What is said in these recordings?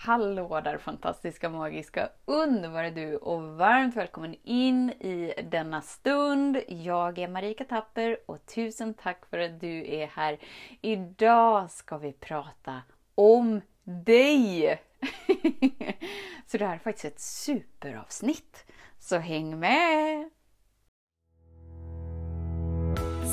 Hallå där fantastiska, magiska, underbara du och varmt välkommen in i denna stund. Jag är Marika Tapper och tusen tack för att du är här. Idag ska vi prata om dig! Så det här är faktiskt ett superavsnitt. Så häng med!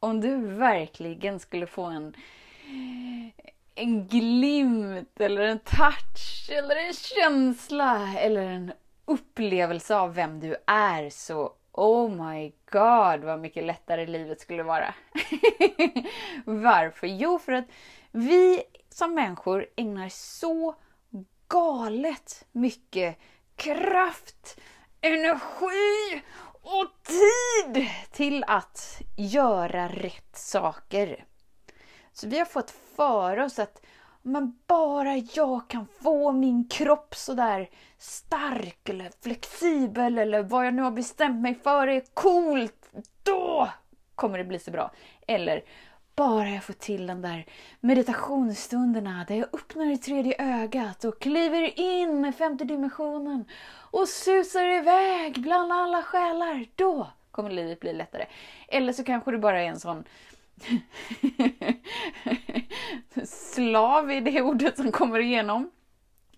Om du verkligen skulle få en, en glimt eller en touch eller en känsla eller en upplevelse av vem du är så Oh my god vad mycket lättare livet skulle vara. Varför? Jo, för att vi som människor ägnar så galet mycket kraft, energi och tid till att göra rätt saker. Så vi har fått för oss att men bara jag kan få min kropp sådär stark eller flexibel eller vad jag nu har bestämt mig för är coolt, då kommer det bli så bra. Eller bara jag får till de där meditationsstunderna där jag öppnar det tredje ögat och kliver in i femte dimensionen och susar iväg bland alla själar. Då kommer livet bli lättare. Eller så kanske du bara är en sån slav i det ordet som kommer igenom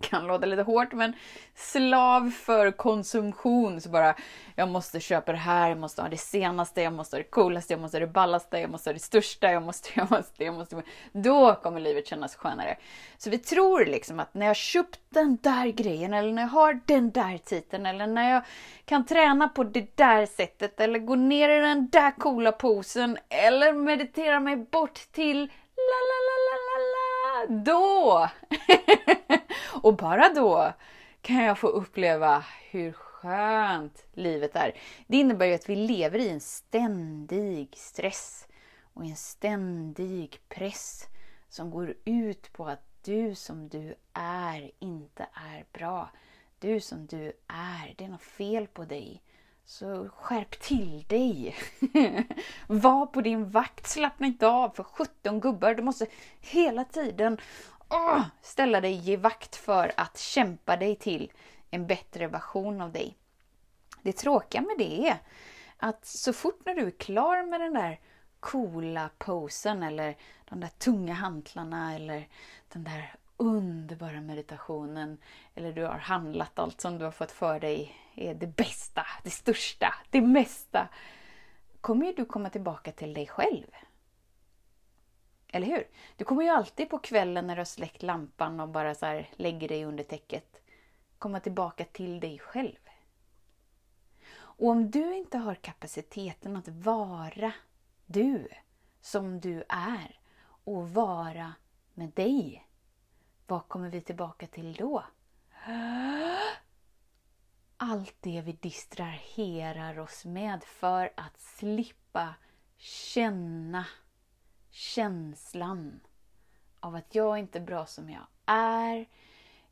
kan låta lite hårt, men slav för konsumtion. Så bara, jag måste köpa det här, jag måste ha det senaste, jag måste ha det coolaste, jag måste ha det ballaste, jag måste ha det största, jag måste, jag måste, jag måste. Då kommer livet kännas skönare. Så vi tror liksom att när jag köpt den där grejen, eller när jag har den där titeln, eller när jag kan träna på det där sättet, eller gå ner i den där coola posen, eller meditera mig bort till la la la la la la, då! Och bara då kan jag få uppleva hur skönt livet är. Det innebär ju att vi lever i en ständig stress och en ständig press som går ut på att du som du är inte är bra. Du som du är, det är något fel på dig. Så skärp till dig! Var på din vakt, slappna inte av för 17 gubbar. Du måste hela tiden åh, ställa dig i vakt för att kämpa dig till en bättre version av dig. Det tråkiga med det är att så fort när du är klar med den där coola posen eller de där tunga hantlarna eller den där underbara meditationen eller du har handlat allt som du har fått för dig är det bästa, det största, det mesta kommer ju du komma tillbaka till dig själv. Eller hur? Du kommer ju alltid på kvällen när du har släckt lampan och bara så här lägger dig under täcket komma tillbaka till dig själv. Och om du inte har kapaciteten att vara du som du är och vara med dig, vad kommer vi tillbaka till då? Allt det vi distraherar oss med för att slippa känna känslan av att jag inte är bra som jag är.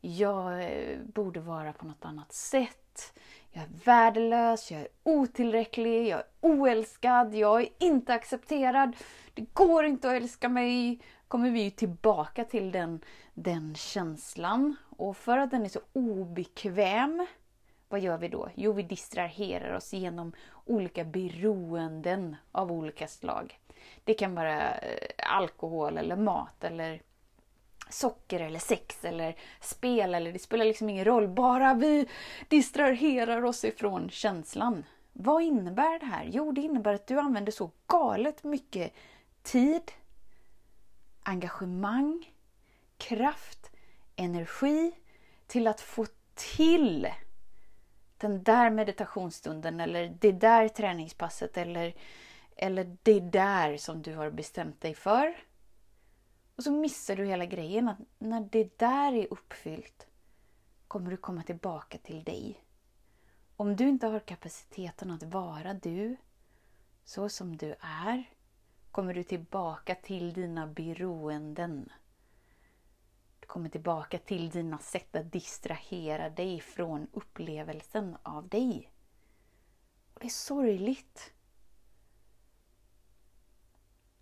Jag eh, borde vara på något annat sätt. Jag är värdelös, jag är otillräcklig, jag är oälskad, jag är inte accepterad. Det går inte att älska mig. kommer vi tillbaka till den, den känslan. Och för att den är så obekväm, vad gör vi då? Jo, vi distraherar oss genom olika beroenden av olika slag. Det kan vara eh, alkohol eller mat eller socker eller sex eller spel eller det spelar liksom ingen roll. Bara vi distraherar oss ifrån känslan. Vad innebär det här? Jo, det innebär att du använder så galet mycket tid, engagemang, kraft, energi till att få till den där meditationsstunden eller det där träningspasset eller eller det där som du har bestämt dig för. Och så missar du hela grejen att när det där är uppfyllt, kommer du komma tillbaka till dig. Om du inte har kapaciteten att vara du, så som du är, kommer du tillbaka till dina beroenden. Kommer tillbaka till dina sätt att distrahera dig från upplevelsen av dig. Och Det är sorgligt.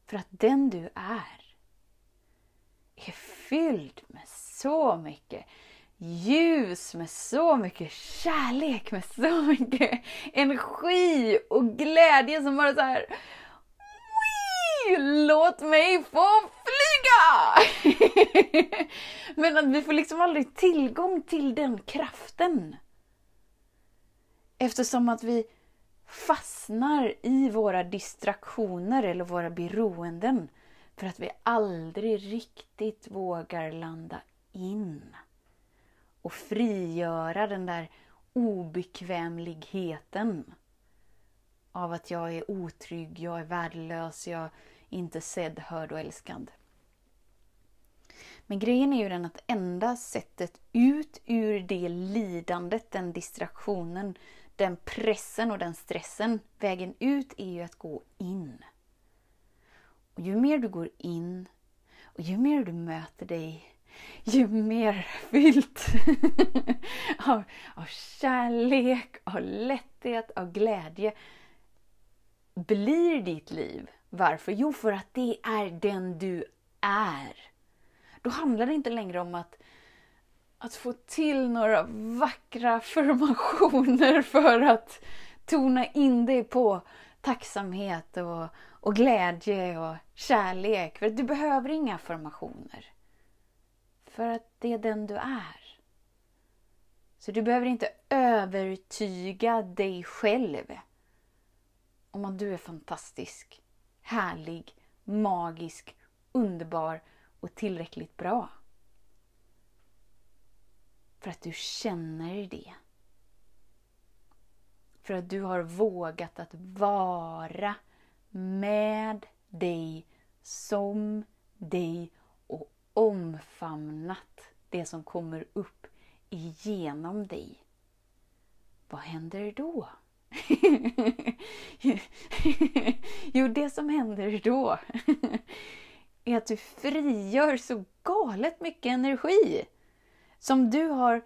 För att den du är är fylld med så mycket ljus, med så mycket kärlek, med så mycket energi och glädje som bara så här Låt mig få! Men att vi får liksom aldrig tillgång till den kraften. Eftersom att vi fastnar i våra distraktioner eller våra beroenden för att vi aldrig riktigt vågar landa in och frigöra den där obekvämligheten av att jag är otrygg, jag är värdelös, jag är inte sedd, hörd och älskad. Men grejen är ju den att enda sättet ut ur det lidandet, den distraktionen, den pressen och den stressen, vägen ut är ju att gå in. Och ju mer du går in och ju mer du möter dig, ju mer fyllt av, av kärlek, av lätthet, av glädje blir ditt liv. Varför? Jo, för att det är den du är. Då handlar det inte längre om att, att få till några vackra formationer för att tona in dig på tacksamhet och, och glädje och kärlek. För du behöver inga formationer. För att det är den du är. Så du behöver inte övertyga dig själv om att du är fantastisk, härlig, magisk, underbar och tillräckligt bra. För att du känner det. För att du har vågat att vara med dig, som dig och omfamnat det som kommer upp igenom dig. Vad händer då? jo, det som händer då är att du frigör så galet mycket energi som du har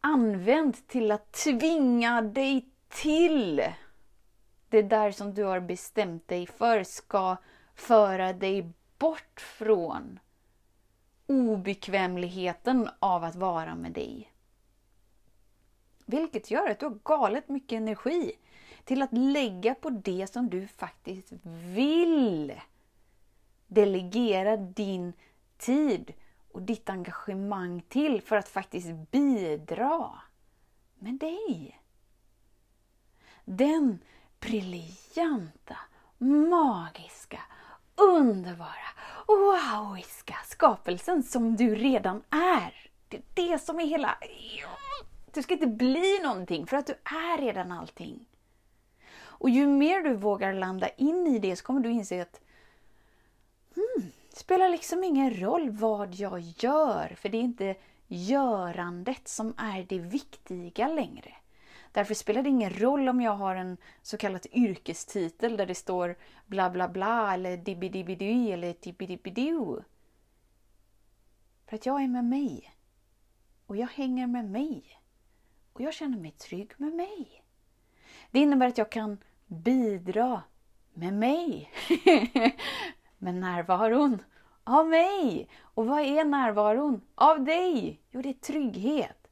använt till att tvinga dig till det där som du har bestämt dig för ska föra dig bort från obekvämligheten av att vara med dig. Vilket gör att du har galet mycket energi till att lägga på det som du faktiskt vill. Delegera din tid och ditt engagemang till för att faktiskt bidra med dig. Den briljanta, magiska, underbara, wowiska skapelsen som du redan är. Det är det som är hela... Du ska inte bli någonting för att du är redan allting. Och ju mer du vågar landa in i det så kommer du inse att Mm, det spelar liksom ingen roll vad jag gör, för det är inte görandet som är det viktiga längre. Därför spelar det ingen roll om jag har en så kallad yrkestitel där det står bla bla bla eller dibbidibbidi eller dibbidibbidu. För att jag är med mig. Och jag hänger med mig. Och jag känner mig trygg med mig. Det innebär att jag kan bidra med mig. med närvaron av mig. Och vad är närvaron av dig? Jo, det är trygghet.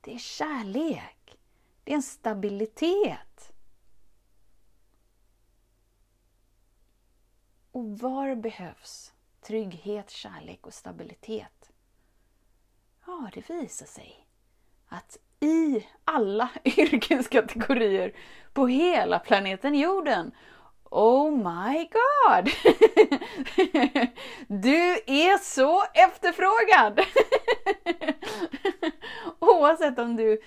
Det är kärlek. Det är en stabilitet. Och var behövs trygghet, kärlek och stabilitet? Ja, det visar sig att i alla yrkeskategorier på hela planeten jorden Oh my god! Du är så efterfrågad! Oavsett om du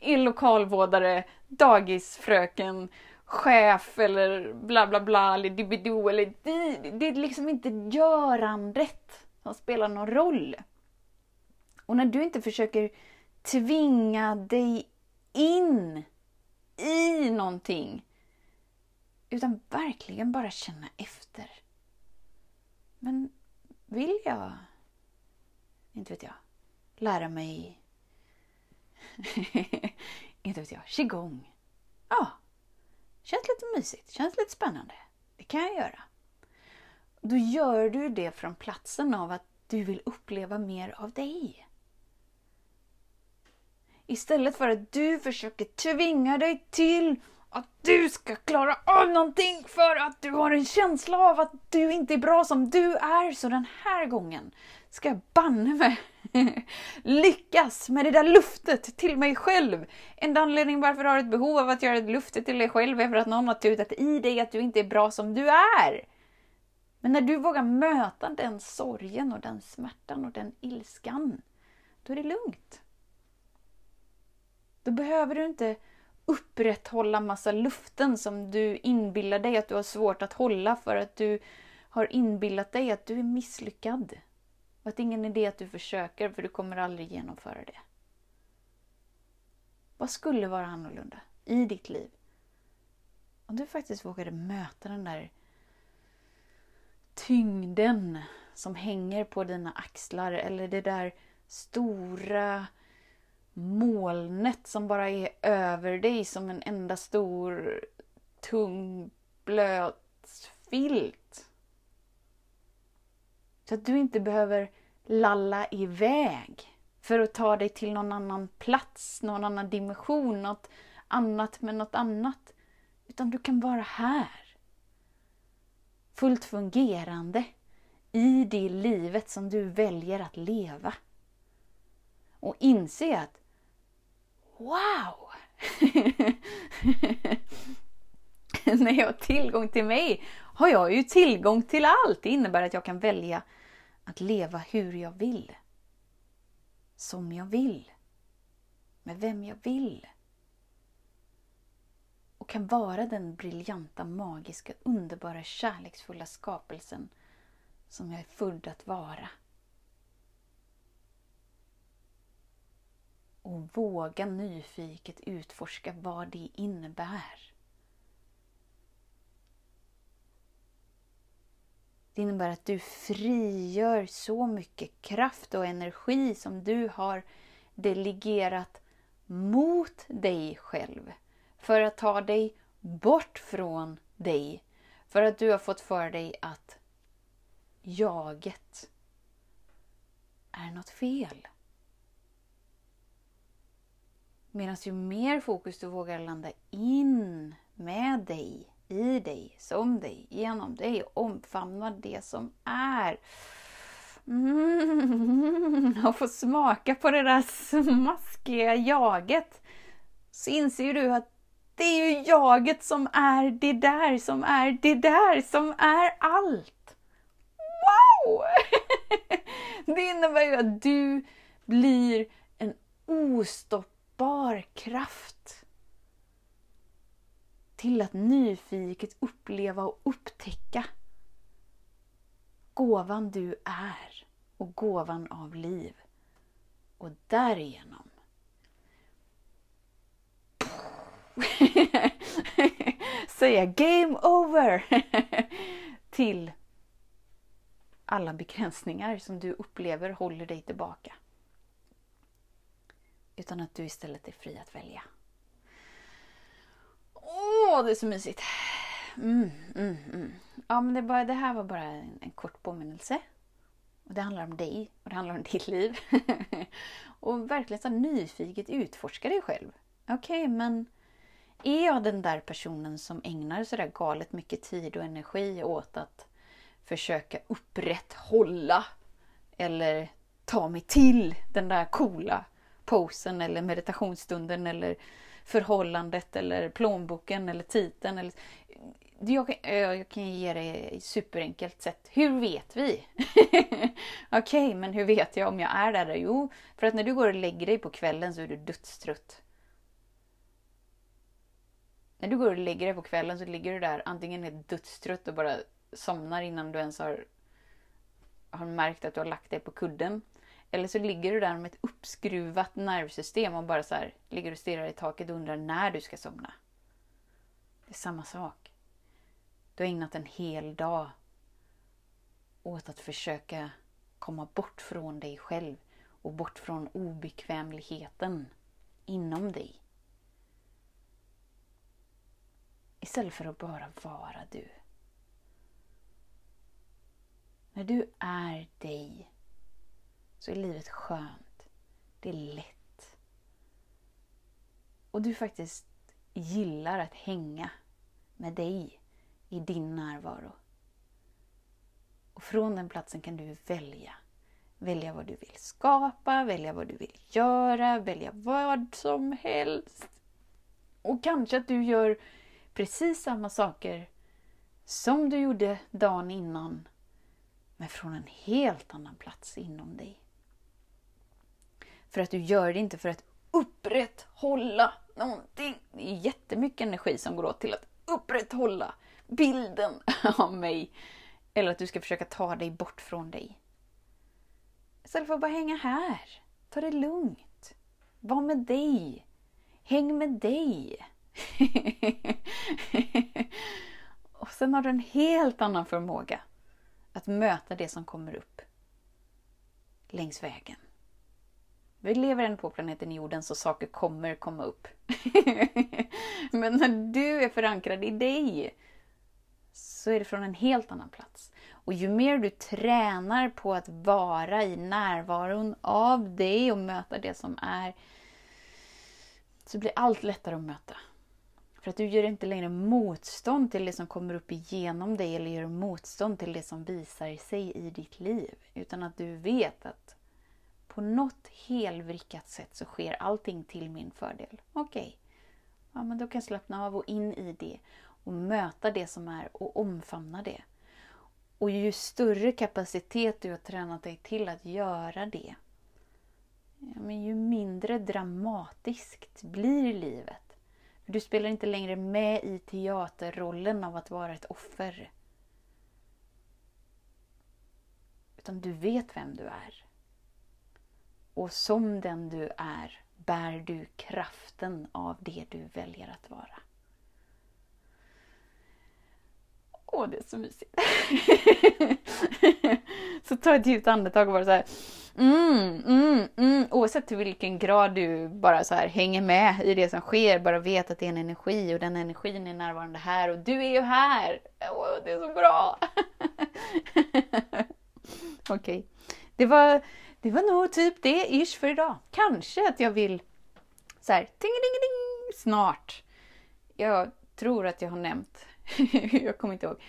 är lokalvårdare, dagisfröken, chef eller bla bla bla eller dibido eller di. Det är liksom inte görandet som spelar någon roll. Och när du inte försöker tvinga dig in i någonting. Utan verkligen bara känna efter. Men vill jag, inte vet jag, lära mig, inte vet jag, qigong? Ja, känns lite mysigt, känns lite spännande. Det kan jag göra. Då gör du det från platsen av att du vill uppleva mer av dig. Istället för att du försöker tvinga dig till att du ska klara av någonting för att du har en känsla av att du inte är bra som du är. Så den här gången ska jag banne mig lyckas med det där luftet till mig själv. Enda anledningen varför du har ett behov av att göra ett luftet till dig själv är för att någon har tutat i dig att du inte är bra som du är. Men när du vågar möta den sorgen och den smärtan och den ilskan, då är det lugnt. Då behöver du inte upprätthålla massa luften som du inbillar dig att du har svårt att hålla för att du har inbillat dig att du är misslyckad. Och att det är ingen idé att du försöker för du kommer aldrig genomföra det. Vad skulle vara annorlunda i ditt liv? Om du faktiskt vågade möta den där tyngden som hänger på dina axlar eller det där stora molnet som bara är över dig som en enda stor tung blöt filt. Så att du inte behöver lalla iväg för att ta dig till någon annan plats, någon annan dimension, något annat med något annat. Utan du kan vara här. Fullt fungerande i det livet som du väljer att leva. Och inse att Wow! När jag har tillgång till mig har jag ju tillgång till allt. Det innebär att jag kan välja att leva hur jag vill. Som jag vill. Med vem jag vill. Och kan vara den briljanta, magiska, underbara, kärleksfulla skapelsen som jag är född att vara. Och våga nyfiket utforska vad det innebär. Det innebär att du frigör så mycket kraft och energi som du har delegerat mot dig själv. För att ta dig bort från dig. För att du har fått för dig att jaget är något fel. Medan ju mer fokus du vågar landa in med dig, i dig, som dig, genom dig, omfamna det som är. Mm, och få smaka på det där smaskiga jaget. Så inser du att det är ju jaget som är det där, som är det där, som är allt. Wow! Det innebär ju att du blir en ostopp bar kraft till att nyfiket uppleva och upptäcka gåvan du är och gåvan av liv. Och därigenom säga game over till alla begränsningar som du upplever håller dig tillbaka. Utan att du istället är fri att välja. Åh, det är så mysigt! Mm, mm, mm. Ja, men det, bara, det, här var bara en, en, kort påminnelse. Och Det handlar om dig och det handlar om ditt liv. och verkligen så nyfiket utforska dig själv. Okej, okay, men är jag den där personen som ägnar så där galet mycket tid och energi åt att försöka upprätthålla eller ta mig till den där coola posen eller meditationsstunden eller förhållandet eller plånboken eller titeln. Eller... Jag kan, eh, jag kan ge det superenkelt sätt. Hur vet vi? Okej, okay, men hur vet jag om jag är där? Jo, för att när du går och lägger dig på kvällen så är du dödstrött. När du går och lägger dig på kvällen så ligger du där antingen helt dödstrött och bara somnar innan du ens har, har märkt att du har lagt dig på kudden. Eller så ligger du där med ett uppskruvat nervsystem och bara så här, ligger och stirrar i taket och undrar när du ska somna. Det är samma sak. Du har ägnat en hel dag åt att försöka komma bort från dig själv och bort från obekvämligheten inom dig. Istället för att bara vara du. När du är dig så är livet skönt. Det är lätt. Och du faktiskt gillar att hänga med dig i din närvaro. Och från den platsen kan du välja. Välja vad du vill skapa, välja vad du vill göra, välja vad som helst. Och kanske att du gör precis samma saker som du gjorde dagen innan, men från en helt annan plats inom dig. För att du gör det inte för att upprätthålla någonting. Det är jättemycket energi som går åt till att upprätthålla bilden av mig. Eller att du ska försöka ta dig bort från dig. Istället för att bara hänga här. Ta det lugnt. Var med dig. Häng med dig. och sen har du en helt annan förmåga att möta det som kommer upp längs vägen. Vi lever än på planeten jorden så saker kommer komma upp. Men när du är förankrad i dig så är det från en helt annan plats. Och ju mer du tränar på att vara i närvaron av dig och möta det som är, så blir allt lättare att möta. För att du gör inte längre motstånd till det som kommer upp igenom dig eller gör motstånd till det som visar sig i ditt liv. Utan att du vet att på något helvrickat sätt så sker allting till min fördel. Okej, okay. ja, men då kan jag slappna av och in i det och möta det som är och omfamna det. Och ju större kapacitet du har tränat dig till att göra det, ja, men ju mindre dramatiskt blir livet. För Du spelar inte längre med i teaterrollen av att vara ett offer. Utan du vet vem du är. Och som den du är bär du kraften av det du väljer att vara. Åh, det är så mysigt. så ta ett djupt andetag och bara så här. Mm, mm, mm. Oavsett till vilken grad du bara så här hänger med i det som sker, bara vet att det är en energi och den energin är närvarande här och du är ju här. Åh, det är så bra. Okej, okay. det var det var nog typ det ish för idag. Kanske att jag vill så här, ting ding, ding, snart. Jag tror att jag har nämnt, jag kommer inte ihåg,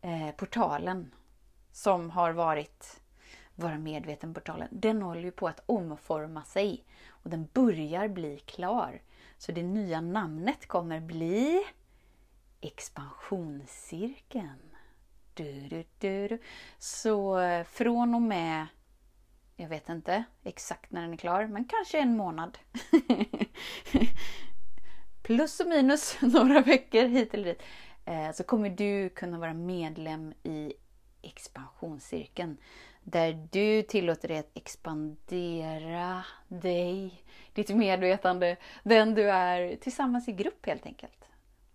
eh, portalen som har varit Vara medveten-portalen. Den håller ju på att omforma sig och den börjar bli klar. Så det nya namnet kommer bli Expansionscirkeln. Du, du, du, Så eh, från och med jag vet inte exakt när den är klar, men kanske en månad. Plus och minus några veckor hit eller dit. Eh, så kommer du kunna vara medlem i expansionscirkeln. Där du tillåter dig att expandera dig, ditt medvetande, den du är, tillsammans i grupp helt enkelt.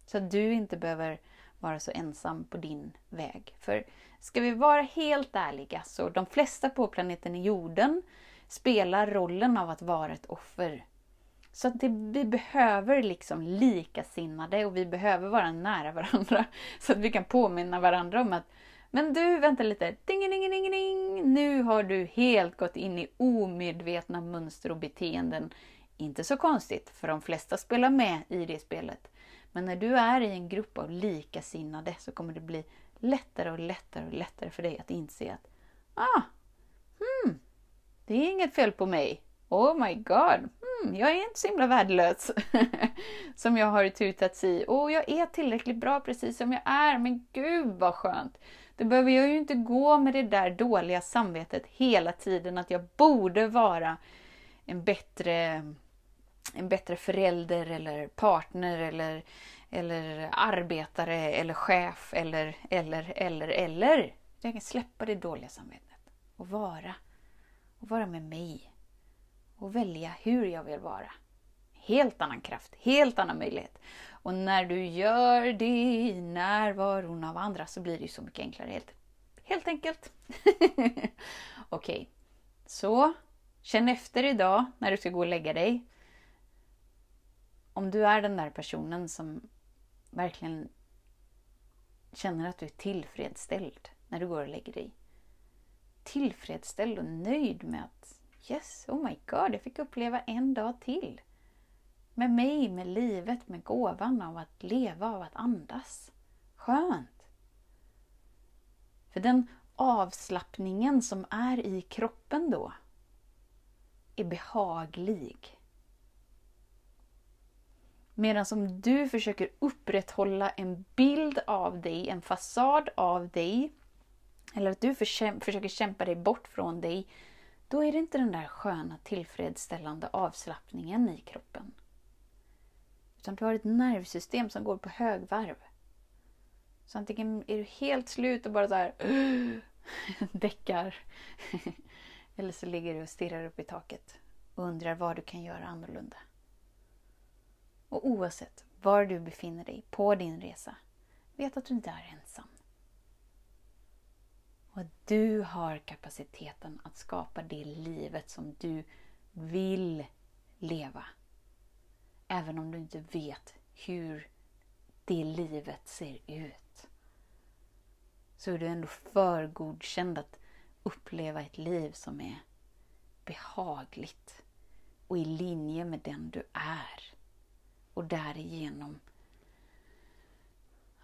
Så att du inte behöver vara så ensam på din väg. För ska vi vara helt ärliga så de flesta på planeten jorden spelar rollen av att vara ett offer. Så att det, vi behöver liksom likasinnade och vi behöver vara nära varandra. Så att vi kan påminna varandra om att men du, vänta lite. Ding, ding, ding, ding. Nu har du helt gått in i omedvetna mönster och beteenden. Inte så konstigt, för de flesta spelar med i det spelet. Men när du är i en grupp av likasinnade så kommer det bli lättare och lättare och lättare för dig att inse att ah, hmm, det är inget fel på mig. Oh my god, hmm, jag är inte så himla värdelös som jag har tutats i. Och jag är tillräckligt bra precis som jag är, men gud vad skönt. Då behöver jag ju inte gå med det där dåliga samvetet hela tiden att jag borde vara en bättre en bättre förälder eller partner eller, eller arbetare eller chef eller, eller, eller, eller. Jag kan släppa det dåliga samvetet och vara. och vara med mig och välja hur jag vill vara. Helt annan kraft, helt annan möjlighet. Och när du gör det i närvaron av andra så blir det ju så mycket enklare. Helt, helt enkelt. Okej, okay. så känn efter idag när du ska gå och lägga dig. Om du är den där personen som verkligen känner att du är tillfredsställd när du går och lägger dig. Tillfredsställd och nöjd med att yes, oh my god, jag fick uppleva en dag till. Med mig, med livet, med gåvan av att leva, av att andas. Skönt! För den avslappningen som är i kroppen då är behaglig. Medan om du försöker upprätthålla en bild av dig, en fasad av dig, eller att du försöker kämpa dig bort från dig, då är det inte den där sköna tillfredsställande avslappningen i kroppen. Utan du har ett nervsystem som går på högvarv. Så antingen är du helt slut och bara så här däckar. Eller så ligger du och stirrar upp i taket och undrar vad du kan göra annorlunda. Och oavsett var du befinner dig på din resa, vet att du inte är ensam. Och att du har kapaciteten att skapa det livet som du vill leva. Även om du inte vet hur det livet ser ut. Så är du ändå för godkänd att uppleva ett liv som är behagligt och i linje med den du är. Och därigenom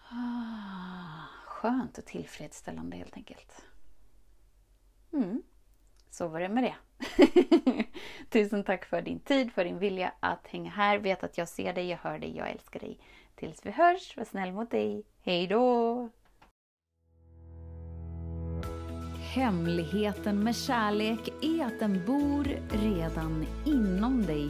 ah, skönt och tillfredsställande helt enkelt. Mm. Så var det med det. Tusen tack för din tid, för din vilja att hänga här. Vet att jag ser dig, jag hör dig, jag älskar dig. Tills vi hörs, var snäll mot dig. Hej då! Hemligheten med kärlek är att den bor redan inom dig.